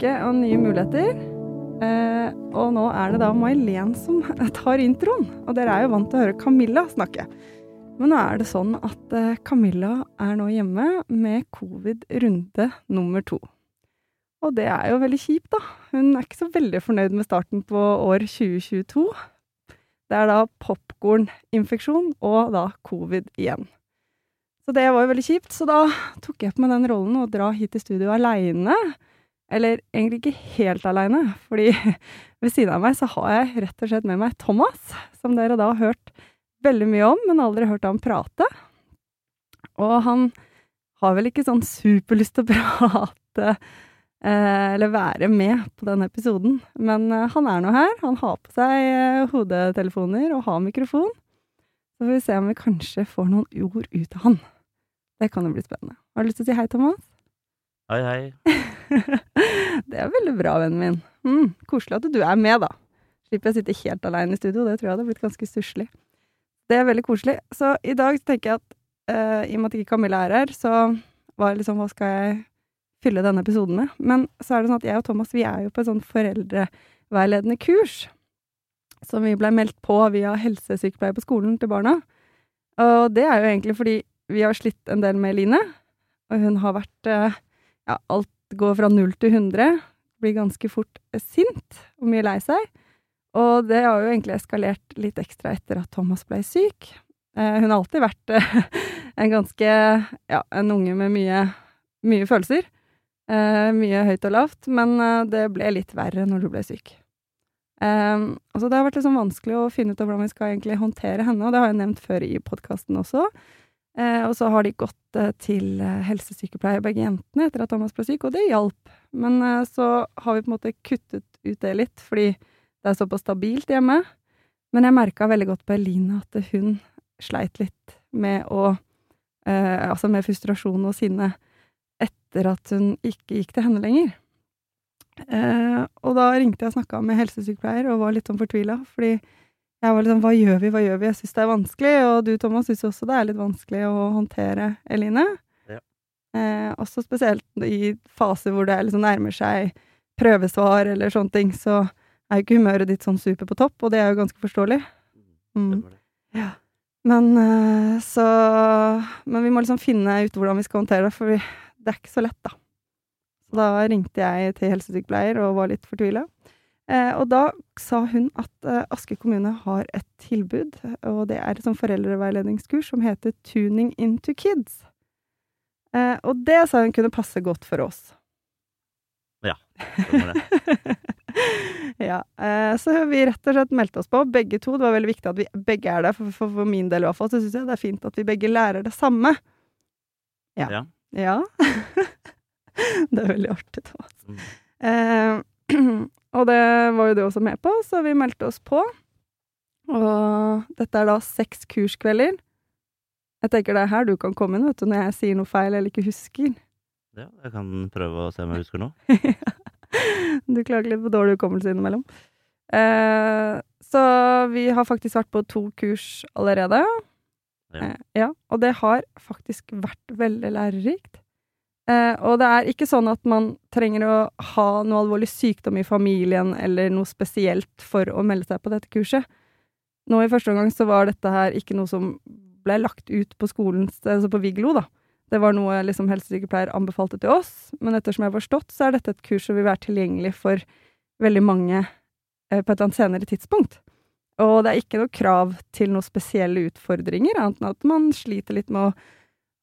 Uke og nye muligheter. Eh, og nå er det da May-Len som tar introen. Og dere er jo vant til å høre Camilla snakke. Men nå er det sånn at eh, Camilla er nå hjemme med covid runde nummer to. Og det er jo veldig kjipt, da. Hun er ikke så veldig fornøyd med starten på år 2022. Det er da popkorninfeksjon og da covid igjen. Så det var jo veldig kjipt, så da tok jeg på meg den rollen å dra hit til studio aleine. Eller egentlig ikke helt aleine, fordi ved siden av meg så har jeg rett og slett med meg Thomas, som dere da har hørt veldig mye om, men aldri hørt ham prate. Og han har vel ikke sånn superlyst til å prate eh, eller være med på denne episoden, men eh, han er nå her. Han har på seg eh, hodetelefoner og har mikrofon. Så får vi se om vi kanskje får noen ord ut av han. Det kan jo bli spennende. Har du lyst til å si hei, Thomas? Hei, hei. det er veldig bra, vennen min. Mm, koselig at du er med, da. Slipper jeg å sitte helt aleine i studio. Det tror jeg hadde blitt ganske stusslig. Det er veldig koselig. Så i dag tenker jeg at uh, i og med at ikke Camilla er her, så var liksom Hva skal jeg fylle denne episoden med? Men så er det sånn at jeg og Thomas vi er jo på et sånn foreldreveiledende kurs som vi blei meldt på via helsesykepleier på skolen til barna. Og det er jo egentlig fordi vi har slitt en del med Line, og hun har vært uh, Ja, alt går fra null til hundre. Blir ganske fort sint og mye lei seg. Og det har jo egentlig eskalert litt ekstra etter at Thomas ble syk. Eh, hun har alltid vært eh, en ganske ja, en unge med mye, mye følelser. Eh, mye høyt og lavt, men eh, det ble litt verre når du ble syk. Eh, altså det har vært liksom vanskelig å finne ut av hvordan vi skal egentlig håndtere henne, og det har jeg nevnt før i podkasten også. Eh, og så har de gått eh, til eh, helsesykepleier, begge jentene, etter at Thomas ble syk, og det hjalp. Men så har vi på en måte kuttet ut det litt, fordi det er såpass stabilt hjemme. Men jeg merka veldig godt på Eline at hun sleit litt med å Altså med frustrasjon og sinne etter at hun ikke gikk til henne lenger. Og da ringte jeg og snakka med helsesykepleier og var litt sånn fortvila, fordi jeg var litt sånn Hva gjør vi, hva gjør vi? Jeg syns det er vanskelig, og du, Thomas, syns også det er litt vanskelig å håndtere Eline. Ja. Eh, også spesielt i faser hvor det liksom nærmer seg prøvesvar eller sånne ting, så er jo ikke humøret ditt sånn super på topp, og det er jo ganske forståelig. Mm. Ja. Men eh, så Men vi må liksom finne ut hvordan vi skal håndtere det, for vi, det er ikke så lett, da. Så da ringte jeg til helsesykepleier og var litt fortvila. Eh, og da sa hun at eh, Aske kommune har et tilbud, og det er et sånn foreldreveiledningskurs som heter Tuning into Kids. Eh, og det sa hun kunne passe godt for oss. Stemmer det. ja, eh, så vi rett og slett meldte oss på, begge to. Det var veldig viktig at vi begge er der, for, for, for min del i hvert fall. Så syns jeg det er fint at vi begge lærer det samme. Ja. Ja. Ja. det er veldig artig, Thomas. Mm. Eh, og det var jo du også med på, så vi meldte oss på. Og dette er da seks kurskvelder. Jeg tenker det er her du kan komme inn, vet du, når jeg sier noe feil eller ikke husker. Ja, jeg kan prøve å se om jeg husker noe. du klager litt på dårlig hukommelse innimellom. Eh, så vi har faktisk vært på to kurs allerede. Ja. Eh, ja, og det har faktisk vært veldig lærerikt. Eh, og det er ikke sånn at man trenger å ha noe alvorlig sykdom i familien eller noe spesielt for å melde seg på dette kurset. Nå i første omgang så var dette her ikke noe som ble lagt ut på skolen, altså på Viglo, da. Det var noe liksom helsesykepleier anbefalte til oss, men ettersom jeg har forstått, så er dette et kurs som vil være tilgjengelig for veldig mange eh, på et eller annet senere tidspunkt. Og det er ikke noe krav til noen spesielle utfordringer, annet enn at man sliter litt med å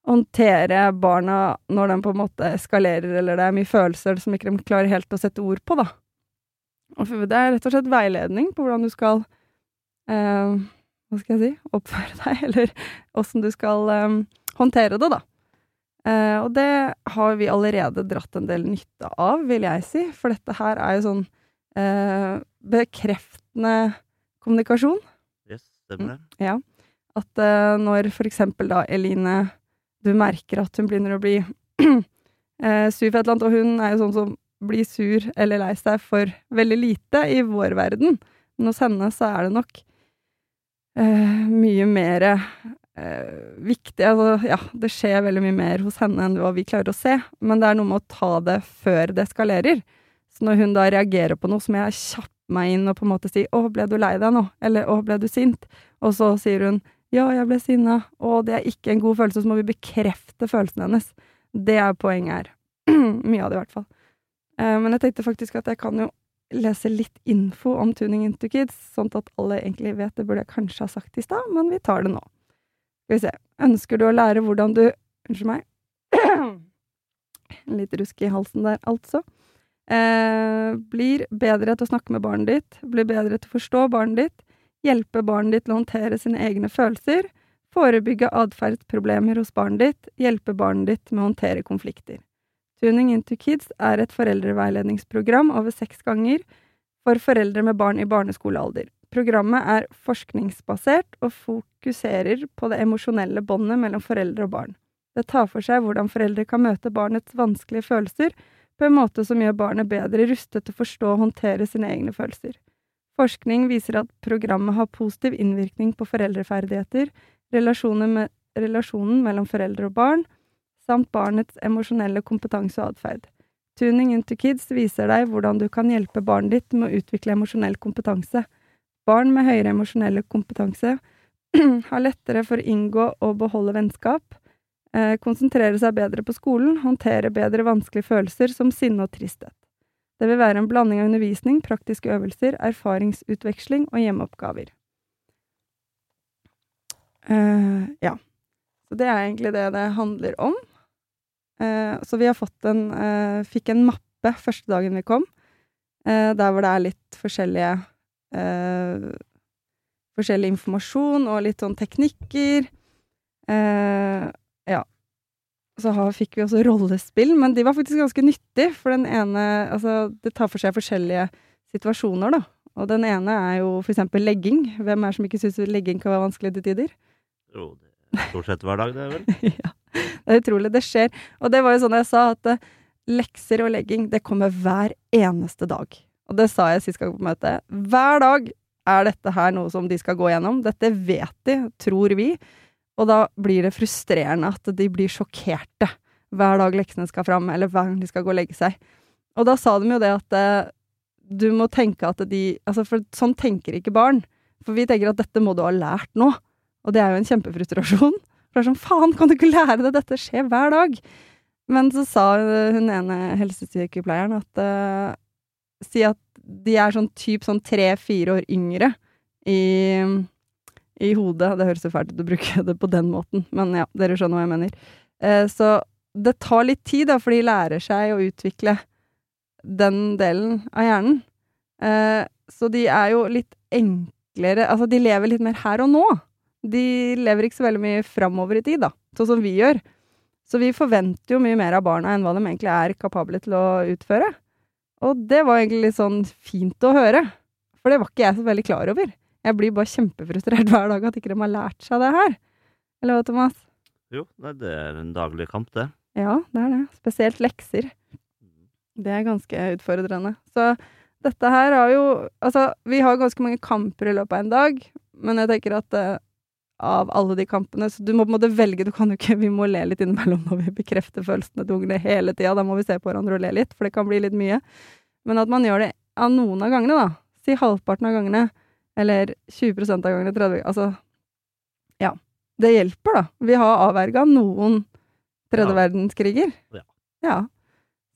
håndtere barna når de på en måte eskalerer, eller det er mye følelser som ikke de klarer helt å sette ord på, da. Og det er rett og slett veiledning på hvordan du skal eh, Hva skal jeg si oppføre deg, eller åssen du skal eh, håndtere det, da. Eh, og det har vi allerede dratt en del nytte av, vil jeg si. For dette her er jo sånn eh, bekreftende kommunikasjon. Yes, stemmer det. Ja. At eh, når for eksempel da Eline Du merker at hun begynner å bli eh, sur for et eller annet, og hun er jo sånn som blir sur eller lei seg for veldig lite i vår verden. Men hos henne så er det nok eh, mye mer eh, viktig Altså, ja, det skjer veldig mye mer hos henne enn hva vi klarer å se, men det er noe med å ta det før det eskalerer. Så når hun da reagerer på noe, så må jeg kjappe meg inn og på en måte si 'Å, ble du lei deg nå?' eller 'Å, ble du sint?' Og så sier hun 'Ja, jeg ble sinna', og det er ikke en god følelse, så må vi bekrefte følelsen hennes. Det er poenget her. Mye av det, i hvert fall. Eh, men jeg tenkte faktisk at jeg kan jo lese litt info om Tuning into Kids, sånn at alle egentlig vet det burde jeg kanskje ha sagt i stad, men vi tar det nå. Skal vi se. Ønsker du å lære hvordan du Unnskyld meg. Litt rusk i halsen der, altså. Eh, blir bedre til å snakke med barnet ditt, blir bedre til å forstå barnet ditt, hjelpe barnet ditt å håndtere sine egne følelser, forebygge atferdsproblemer hos barnet ditt, hjelpe barnet ditt med å håndtere konflikter. Tuning into Kids er et foreldreveiledningsprogram over seks ganger for foreldre med barn i barneskolealder. Programmet er forskningsbasert og fokuserer på det emosjonelle båndet mellom foreldre og barn. Det tar for seg hvordan foreldre kan møte barnets vanskelige følelser på en måte som gjør barnet bedre rustet til å forstå og håndtere sine egne følelser. Forskning viser at programmet har positiv innvirkning på foreldreferdigheter, med, relasjonen mellom foreldre og barn, samt barnets emosjonelle kompetanse og atferd. Tuning into Kids viser deg hvordan du kan hjelpe barnet ditt med å utvikle emosjonell kompetanse. Barn med høyere emosjonell kompetanse har lettere for å inngå og beholde vennskap, eh, konsentrere seg bedre på skolen, håndtere bedre vanskelige følelser som sinne og tristhet. Det vil være en blanding av undervisning, praktiske øvelser, erfaringsutveksling og hjemmeoppgaver. Uh, ja. Så det er egentlig det det handler om. Uh, så vi har fått en uh, Fikk en mappe første dagen vi kom, der hvor det er litt forskjellige Forskjellig informasjon og litt sånn teknikker. Eh. Så har, fikk vi også rollespill, men de var faktisk ganske nyttige, for den ene Altså, det tar for seg forskjellige situasjoner, da. Og den ene er jo for eksempel legging. Hvem er det som ikke syns legging kan være vanskelig til tider? Jo, det er stort sett hver dag, det, er vel? ja. Det er utrolig. Det skjer. Og det var jo sånn jeg sa, at uh, lekser og legging, det kommer hver eneste dag. Og det sa jeg sist gang på møtet. Hver dag er dette her noe som de skal gå gjennom. Dette vet de, tror vi. Og da blir det frustrerende at de blir sjokkerte hver dag leksene skal fram, eller hver gang de skal gå og legge seg. Og da sa de jo det at eh, du må tenke at de Altså, for sånn tenker ikke barn. For vi tenker at dette må du ha lært nå. Og det er jo en kjempefrustrasjon. For det er sånn, faen, kan du ikke lære deg? Dette skjer hver dag. Men så sa hun ene helsesykepleieren at eh, Si at de er sånn typ sånn tre-fire år yngre i, i hodet. Det høres jo fælt ut å bruke det på den måten, men ja, dere skjønner hva jeg mener. Uh, så det tar litt tid, da, for de lærer seg å utvikle den delen av hjernen. Uh, så de er jo litt enklere Altså, de lever litt mer her og nå de lever ikke så veldig mye framover i tid, da, sånn som vi gjør. Så vi forventer jo mye mer av barna enn hva de egentlig er kapable til å utføre. Og det var egentlig litt sånn fint å høre, for det var ikke jeg så veldig klar over. Jeg blir bare kjempefrustrert hver dag at ikke de har lært seg det her. Eller hva, Thomas? Jo, det er en daglig kamp, det. Ja, det er det. Spesielt lekser. Det er ganske utfordrende. Så dette her har jo Altså, vi har ganske mange kamper i løpet av en dag, men jeg tenker at uh, av alle de kampene. Så du må på en måte velge. Du kan jo ikke Vi må le litt innimellom når vi bekrefter følelsene til ungene hele tida. Da må vi se på hverandre og le litt, for det kan bli litt mye. Men at man gjør det av noen av gangene, da. Si halvparten av gangene. Eller 20 av gangene. 30 Altså Ja. Det hjelper, da. Vi har avverga noen tredje Ja. verdenskriger. Ja. ja.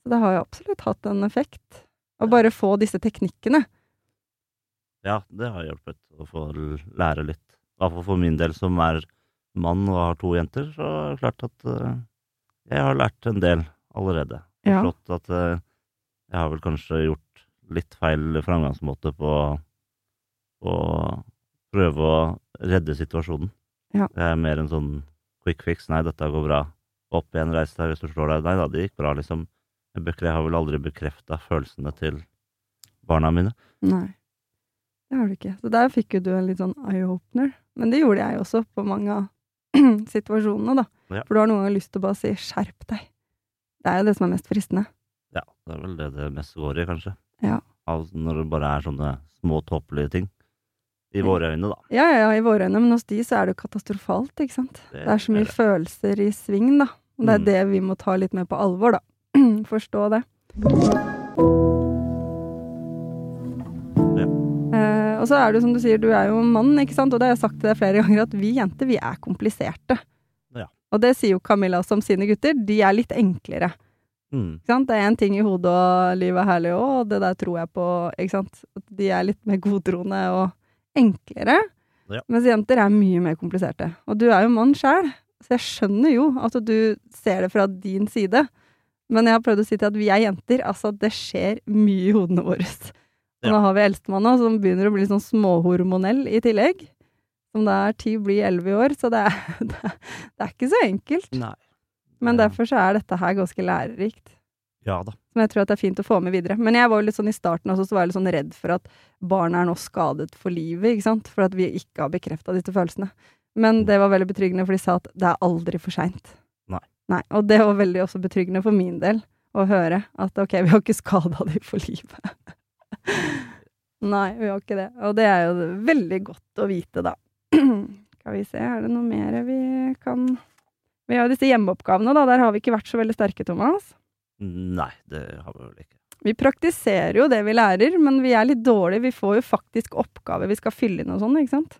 Så det har jo absolutt hatt en effekt. Å bare få disse teknikkene. Ja, det har hjulpet å få lære litt. I hvert fall for min del, som er mann og har to jenter, så er det klart at eh, jeg har lært en del allerede. Ja. Forstått at eh, jeg har vel kanskje gjort litt feil framgangsmåte på å prøve å redde situasjonen. Ja. Det er mer en sånn quick fix. Nei, dette går bra. opp igjen, reis deg hvis du slår deg. Nei da, det gikk bra, liksom. Jeg har vel aldri bekrefta følelsene til barna mine. Nei. Det har du ikke. Så der fikk jo du en litt sånn eye-opener. Men det gjorde jeg også på mange av situasjonene, da. Ja. For du har noen ganger lyst til å bare si 'skjerp deg'. Det er jo det som er mest fristende. Ja, det er vel det det mest går i, kanskje. Ja. Altså når det bare er sånne små tåpelige ting. I våre øyne, da. Ja, ja, ja, i våre øyne, men hos de så er det jo katastrofalt, ikke sant. Det er så mye følelser i sving, da. Og det er Mm. det vi må ta litt mer på alvor, da. Forstå det. Ja. Eh, og så er det jo som du sier, du er jo mann, ikke sant, og det har jeg sagt til deg flere ganger, at vi jenter, vi er kompliserte. Ja. Og det sier jo Camilla også om sine gutter, de er litt enklere. Mm. Det er en ting i hodet, og livet er herlig og det der tror jeg på, ikke sant. At de er litt mer godtroende og enklere. Ja. Mens jenter er mye mer kompliserte. Og du er jo mann sjæl, så jeg skjønner jo at du ser det fra din side. Men jeg har prøvd å si til at vi er jenter. Altså, det skjer mye i hodene våre. Og Ja. nå har vi eldstemann òg, som begynner å bli sånn småhormonell i tillegg. Som da er ti, blir elleve i år, så det er, det er, ikke så enkelt. Nei. Men derfor så er dette her ganske lærerikt. Ja da. Som jeg tror at det er fint å få med videre. Men jeg var jo litt sånn i starten også, så var jeg litt sånn redd for at barnet er nå skadet for livet, ikke sant. For at vi ikke har bekrefta disse følelsene. Men det var veldig betryggende, for de sa at det er aldri for seint. Nei. Nei. Og det var veldig også betryggende for min del å høre at ok, vi har ikke skada de for livet. Nei, vi har ikke det. Og det er jo veldig godt å vite, da. Skal vi se, er det noe mer vi kan Vi har jo disse hjemmeoppgavene, da. Der har vi ikke vært så veldig sterke, Thomas. Nei, det har vi vel ikke. Vi praktiserer jo det vi lærer, men vi er litt dårlige. Vi får jo faktisk oppgaver vi skal fylle inn og sånn, ikke sant.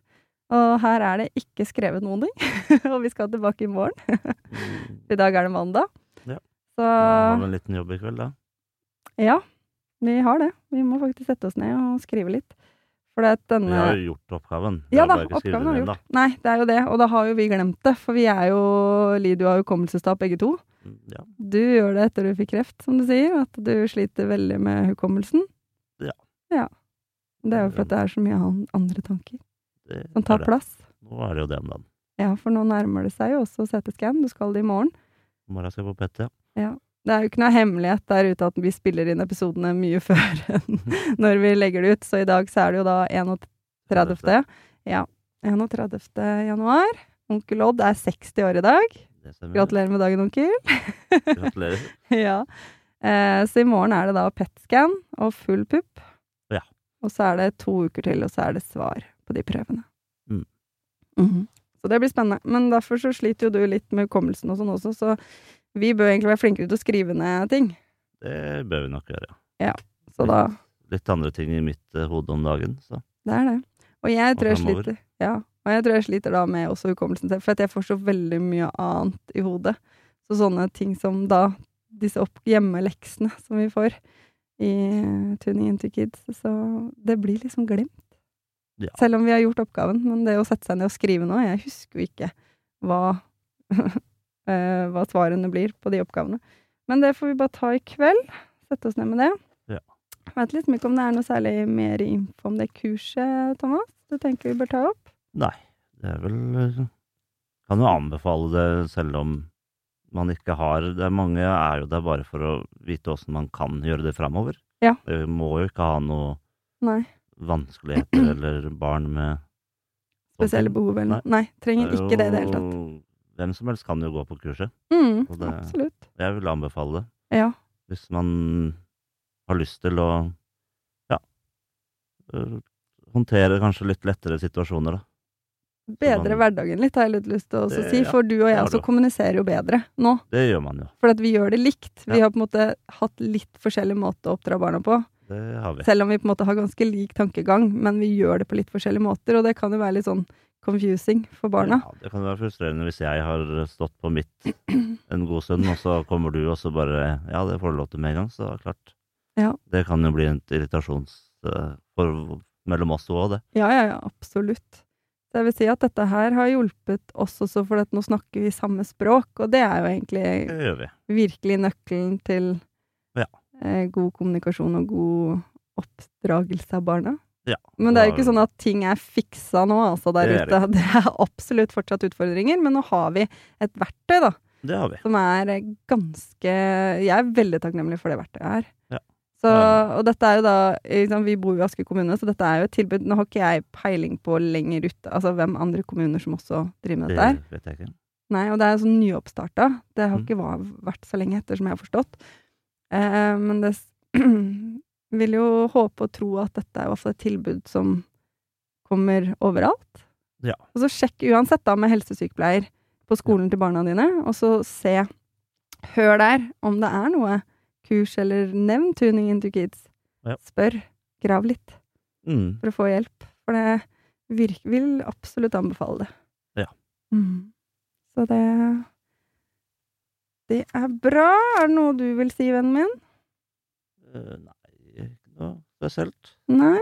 Og her er det ikke skrevet noen ting. og vi skal tilbake i morgen. Mm. I dag er det mandag. Ja. Så Da har vi en liten jobb i kveld, da. ja, vi har det. Vi må faktisk sette oss ned og skrive litt. For det denne... Vi har jo gjort oppgaven. Ja da, oppgaven har vi gjort. Nei, det er jo det. Og da har jo vi glemt det. For vi er jo Lidio har hukommelsestap begge to. Mm, Ja. Du gjør det etter du fikk kreft, som du sier. At du sliter veldig med hukommelsen. Ja. ja. Det er jo for at det er så mye andre tanker Det som tar plass. Nå er det jo det om dagen. Ja, for nå nærmer det seg jo også CT-scan. Du skal det i morgen. I morgen skal jeg på PET, ja. Det er jo ikke noe hemmelighet der ute at vi spiller inn episodene mye før enn når vi legger det ut. Så i dag så er det jo da 31. Ja. 31. januar. Onkel Odd er 60 år i dag. Gratulerer med dagen, onkel. Gratulerer. ja. Eh, så i morgen er det da PET-scan og full pupp. Ja. Og så er det to uker til, og så er det svar på de prøvene. Mm. Mhm. Så det blir spennende. Men derfor så sliter jo du litt med hukommelsen og sånn også, så vi bør egentlig være flinkere til å skrive ned ting. Det bør vi nok gjøre. Så da Litt andre ting i mitt uh, hode om dagen, så Det er det. Og jeg tror jeg sliter Ja. Og jeg tror jeg sliter da med også hukommelsen selv, for jeg får så veldig mye annet i hodet. Så sånne ting som da disse opp hjemmeleksene som vi får i eh, Tuning into Kids, så det blir liksom glemt. Ja. Selv om vi har gjort oppgaven, men det å sette seg ned og skrive nå, jeg husker jo ikke hva eh, hva svarene blir på de oppgavene. Men det får vi bare ta i kveld. Sette oss ned med det. Ja. Jeg vet liksom ikke om det er noe særlig mer info om det kurset, Thomas? Du tenker vi bør ta opp? Nei, det er vel Kan jo anbefale det selv om man ikke har Det er mange er jo der bare for å vite åssen man kan gjøre det framover. Ja. Vi må jo ikke ha noe Nei. vanskeligheter eller barn med Spesielle behov eller noe? Nei, trenger er ikke det i det hele tatt. Hvem som helst kan jo gå på kurset. Mm, det- absolutt. Jeg vil anbefale det. Ja. Hvis man har lyst til å ja øh, håndtere kanskje litt lettere situasjoner, da. Bedre man- hverdagen litt, har jeg litt lyst til å også Det- si. For du og jeg også kommuniserer jo bedre nå. Det gjør man jo. For at vi gjør det likt. Vi har på en måte hatt litt forskjellig måte å oppdra barna på. Det har vi. Selv om vi på en måte har ganske lik tankegang, men vi gjør det på litt forskjellige måter. Og det kan jo være litt sånn confusing for barna. Ja, det kan være frustrerende hvis jeg har stått på mitt en god stund, og så kommer du og så bare Ja, det får du lov til med en gang, så klart. Ja. Det kan jo bli en irritasjons... øh, for, mellom oss to òg, det. Ja, ja, ja, absolutt. Så jeg vil si at dette her har hjulpet oss også, for at nå snakker vi samme språk, og det er jo egentlig vi. virkelig nøkkelen til Ja. eh, god kommunikasjon og god oppdragelse av barna. Ja. Men det er jo ikke sånn at ting er fiksa nå, altså, der Det ute. Det er absolutt fortsatt utfordringer, men nå har vi et verktøy, da. Det har vi. som er ganske Jeg er veldig takknemlig for det verktøyet her. Ja. Så, og dette er jo da liksom, Vi bor jo i Asker kommune, så dette er jo et tilbud. Nå har ikke jeg peiling på lenger ute, altså hvem andre kommuner som også driver med dette her. vet jeg ikke. Nei, og det er jo sånn nyoppstarta. Det har Mm. ikke vært så lenge etter, som jeg har forstått. Eh, men det vil jo håpe og tro at dette er i hvert fall et tilbud som kommer overalt. Ja. Og så sjekk uansett da med helsesykepleier på skolen til barna dine, og så se, hør der, om det er noe kurs eller nevn Tuning into Kids. Ja. Spør, grav litt, Mm. for å få hjelp. For det virk, vil absolutt anbefale det. Ja. Mm. Så det Det er bra. Er det noe du vil si, vennen min? Uh, nei, noe spesielt. Nei?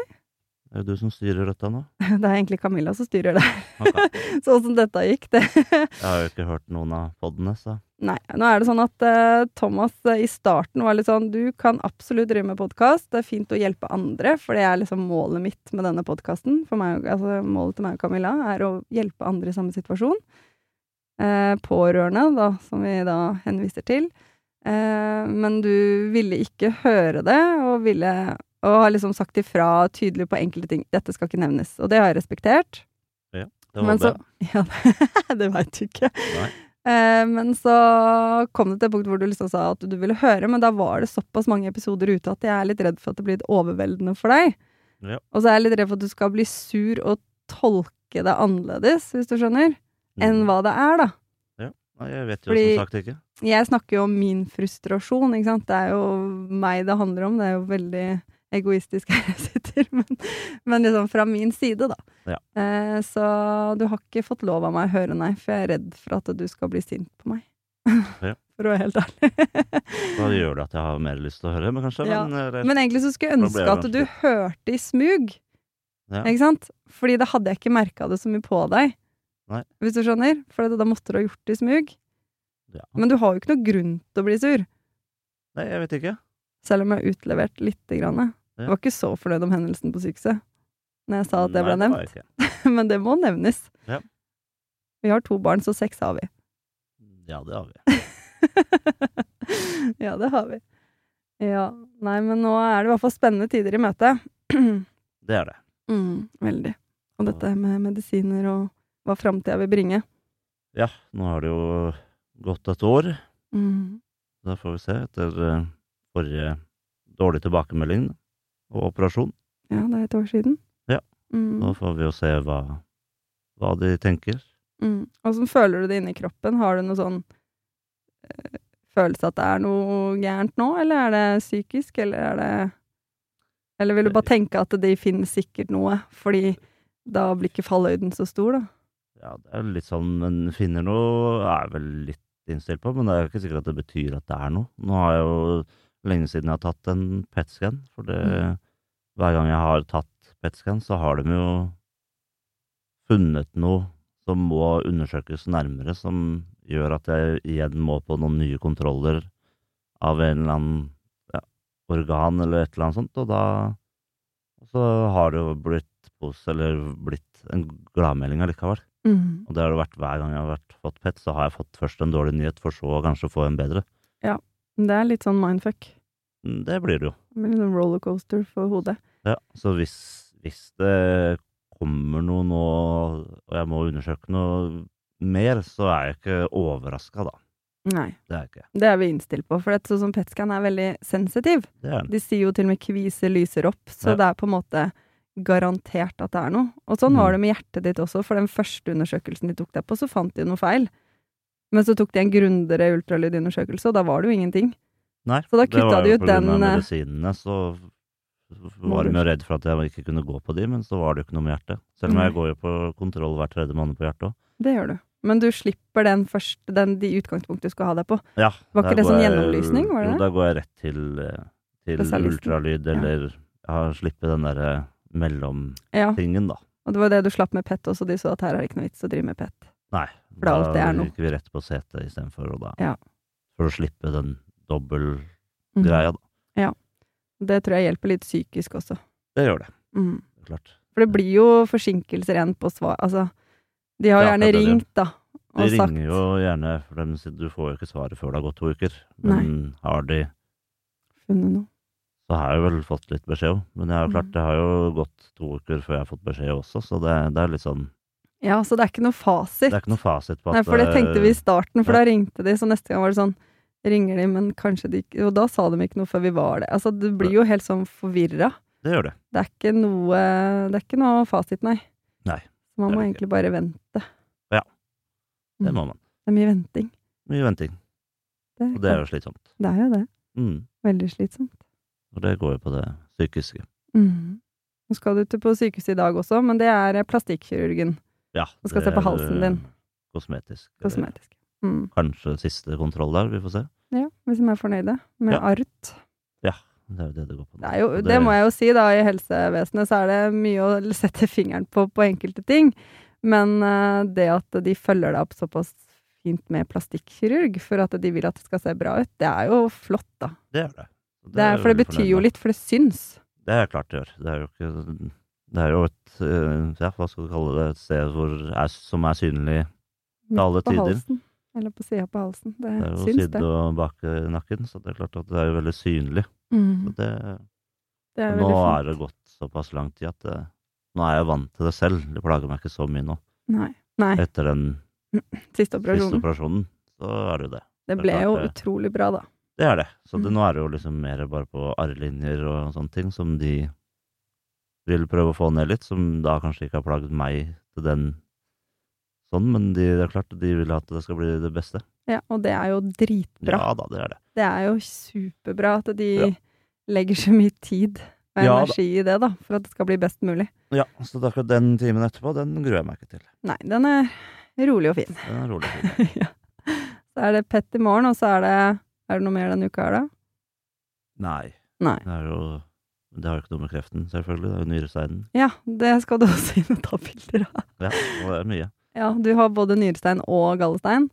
Det er jo du som styrer dette nå. Det er egentlig Camilla som styrer det. Okay. sånn som dette gikk, det. Jeg har jo ikke hørt noen av podene, så Nei, nå er det sånn at uh, Thomas uh, i starten var litt sånn Du kan absolutt drive med podkast, det er fint å hjelpe andre, for det er liksom målet mitt med denne podkasten. Altså, målet til meg og Camilla er å hjelpe andre i samme situasjon. Uh, pårørende, da, som vi da henviser til. Men du ville ikke høre det, og ville og har liksom sagt ifra tydelig på enkelte ting. Dette skal ikke nevnes. Og det har jeg respektert. Ja, det var Men så. Ja, det veit du ikke. Eh, men så kom det til et punkt hvor du liksom sa at du ville høre, men da var det såpass mange episoder ute at jeg er litt redd for at det blir overveldende for deg. Ja. Og så er jeg litt redd for at du skal bli sur og tolke det annerledes, hvis du skjønner, enn Mm. hva det er, da. Ja, jeg vet jo Fordi- som sagt ikke. Jeg snakker jo om min frustrasjon, ikke sant. Det er jo meg det handler om. Det er jo veldig egoistisk her jeg sitter, men, men liksom fra min side, da. Ja. Eh, så du har ikke fått lov av meg å høre nei, for jeg er redd for at du skal bli sint på meg. Ja. For å være helt ærlig. Da gjør det at jeg har mer lyst til å høre, men kanskje. Ja. Men, eh, Men egentlig så skulle jeg ønske at du hørte i smug, Ja. ikke sant? Fordi da hadde jeg ikke merka det så mye på deg. Nei. Hvis du skjønner? For da måtte du ha gjort det i smug. ja. Men du har jo ikke noe grunn til å bli sur. Nei, jeg vet ikke. Selv om jeg har utlevert lite grann. Jeg var ikke så fornøyd om hendelsen på sykehuset når jeg sa at det ble nevnt, men det må nevnes. Ja. Vi har to barn, så seks har vi. Ja, det har vi. ja, det har vi. Ja. Nei, men nå er det i hvert fall spennende tider i møte. Det er det. mm, veldig. Og dette med medisiner og hva framtida vil bringe. Ja, nå har det jo gått et år. Mm. Da får vi se etter eh, forrige dårlige tilbakemelding og operasjon. Ja, det er et år siden. Ja. Mm. Nå får vi jo se hva, hva de tenker. Mm. Åssen føler du det inni kroppen? Har du noe sånn øh, følelse at det er noe gærent nå, eller er det psykisk, eller er det Eller vil du bare tenke at de finner sikkert noe, fordi da blir ikke falløyden så stor, da? Ja, det er litt sånn, men finner noe er vel litt innstilt på, men det er jo ikke sikkert at det betyr at det er noe. Nå har jeg jo lenge siden jeg har tatt en PET-scan, for det, Mm. hver gang jeg har tatt PET-scan, så har de jo funnet noe som må undersøkes nærmere, som gjør at jeg igjen må på noen nye kontroller av en eller annen ja, organ eller et eller annet sånt, og da så har det jo blitt pos, eller blitt en gladmelding allikevel. Mm. Og det har det vært hver gang jeg har vært, fått PET, så har jeg fått først en dårlig nyhet, for så å kanskje få en bedre. Det er litt sånn mindfuck. Mm, Det blir det jo. Med litt rollercoaster for hodet. Ja, så hvis, hvis det kommer noe nå, og jeg må undersøke noe mer, så er jeg ikke overraska, da. Nei. Det er ikke. Det er vi innstilt på, for sånn som PET-scan er veldig sensitiv. Er. De sier jo til og med kvise lyser opp, så Ja. det er på en måte garantert at det er noe. Og sånn Mm. var det med hjertet ditt også, for den første undersøkelsen de tok deg på, så fant de noe feil. Men så tok de en grundigere ultralydundersøkelse, og da var det jo ingenting. Nei, Så da det var kutta de jo ut på grunn av den, eh, medisinene, så var de jo redd for at jeg ikke kunne gå på de, men så var det jo ikke noe med hjertet. Selv om jeg går jo på kontroll hver tredje måned på hjertet òg. Det gjør du. Men du slipper den første, den, de utgangspunktet du skal ha deg på. Ja, Var ikke det sånn gjennomlysning, var det Jo, det? da går jeg rett til, eh, til ultralyd, Ja. eller ja, slippe den derre mellomtingen, Ja, da. og det var det du slapp med PET også, de så at her er det ikke noe vits å drive med PET. Nei, For da, er alt det er nå. gikk vi rett på setet istedenfor, og da Ja. For å slippe den dobbeltgreia, Mhm. da. Det tror jeg hjelper litt psykisk også. Det gjør det. Mhm. Klart. For det blir jo forsinkelser igjen på svar Altså, de har Ja, gjerne det ringt, da, De sagt ringer jo gjerne, for de sier du får jo ikke svaret før det har gått to uker. Men har de, funnet noe. så har jeg vel fått litt beskjed òg. Men jeg har jo klart, Mm. det har jo gått to uker før jeg har fått beskjed også, så det, det er litt sånn Ja, så det er ikke noe fasit. Det er ikke noe fasit på at Nei, for det tenkte vi i starten, for ja. da ringte de, så neste gang var det sånn Ringer de, men kanskje de ikke Og da sa de ikke noe før vi var det. Altså, du blir jo helt sånn forvirra. Det gjør det. Det er ikke noe Det er ikke noe fasit, nei. Nei, man må egentlig bare vente. Ja. Det Mm. må man. Det er mye venting. Mye venting. Det, Og det er jo slitsomt. det er jo det. Mm. Veldig slitsomt. Og det går jo på det psykiske. Mm. Nå skal du til på sykehuset i dag også, men det er eh, plastikkirurgen. Ja. Og skal det se på halsen din. eh, Kosmetisk. Kosmetisk. Mm. Kanskje siste kontroll der, vi får se. Ja, hvis de er fornøyde med Ja. ART. Det er jo det det går på. Det, jo, det må jeg jo si, da. I helsevesenet så er det mye å sette fingeren på på enkelte ting. Men eh, det at de følger deg opp såpass fint med plastikkirurg for at de vil at det skal se bra ut, det er jo flott, da. Det er det. Og Det er, for det betyr jo litt, for det syns. Det er klart det gjør. Det er jo ikke Det er jo et eh, Ja, hva skal du kalle det? Et sted er, som er synlig. til alle på tider. halsen. Eller på sida på halsen. Det, Det er jo syns, det. og bak nakken, så det er klart at det er jo veldig synlig. Mm, det, det er nå fint. er det gått såpass lang tid at det, nå er jeg vant til det selv. Det plager meg ikke så mye nå. Nei. Nei. Etter den Siste siste operasjonen. operasjonen, så er det jo det. Det ble jo utrolig bra, da. Det er det. Så det, Mm. nå er det jo liksom mer bare på arrlinjer og sånne ting som de vil prøve å få ned litt, som da kanskje ikke har plaget meg til den sånn, men de, det er klart de vil at det skal bli det beste. Ja, og det er jo dritbra. Ja da, det er det. Det er jo superbra at de Ja. legger så mye tid og Ja da. energi i det, da, for at det skal bli best mulig. Ja, så akkurat den timen etterpå, den gruer jeg meg ikke til. Nei, den er rolig og fin. Den er rolig. og fin. ja. Så er det pett i morgen, og så er det Er det noe mer denne uka her, da? Nei, Nei. det er jo Det har jo ikke noe med kreften, selvfølgelig. Det er jo nyresteinen. Ja, det skal du også inn og ta bilder av. Ja, og det er mye. Ja, du har både nyrestein og gallestein,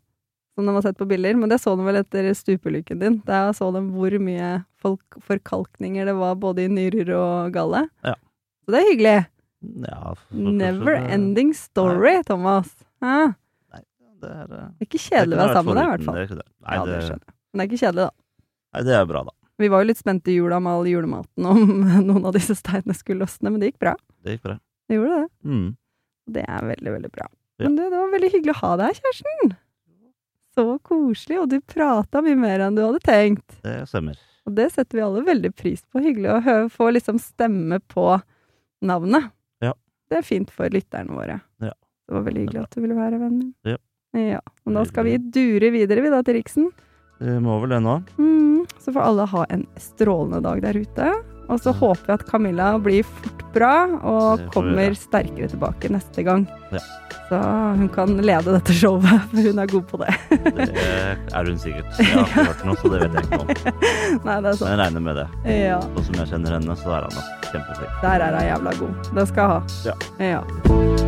som de har sett på bilder. Men det så de vel etter stupelykken din. Der så de hvor mye folk, forkalkninger det var både i nyrer og galle. Ja. Så det er hyggelig. Ja, Never det- ending story, Thomas. Hæ? Nei, det er eh, Det er ikke kjedelig å være sammen med deg, i hvert fall. Det er ikke det. Nei, Ja, det. Men det er ikke kjedelig, da. nei, det er bra, da. Vi var jo litt spente i jula med all julematen om noen av disse steinene skulle løsne, men det gikk bra. Det gikk bra. Det gjorde det. Mm. Det er veldig, veldig bra. Ja. Men du, det var veldig hyggelig å ha deg her, Kjersten. Så koselig, og du prata mye mer enn du hadde tenkt. Det stemmer. Og det setter vi alle veldig pris på. Hyggelig å høre, få liksom stemme på navnet. Ja. Det er fint for lytterne våre. Ja. Det var veldig hyggelig at du ville være vennen min. Ja. ja. Og da skal vi dure videre, vi da, til Riksen. Det må vel det nå. Mm, så får alle ha en strålende dag der ute. Og så håper vi at Camilla blir fort bra og vi kommer sterkere tilbake neste gang. Ja. Så hun kan lede dette showet, for hun er god på det. Det er hun sikkert. Jeg har ikke hørt noe, så det vet jeg ikke om. Nei, det er Men sånn. jeg regner med det. Ja, Og som jeg kjenner henne, så er hun kjempeflink. der er hun jævla god. Det skal hun ha. Ja. ja.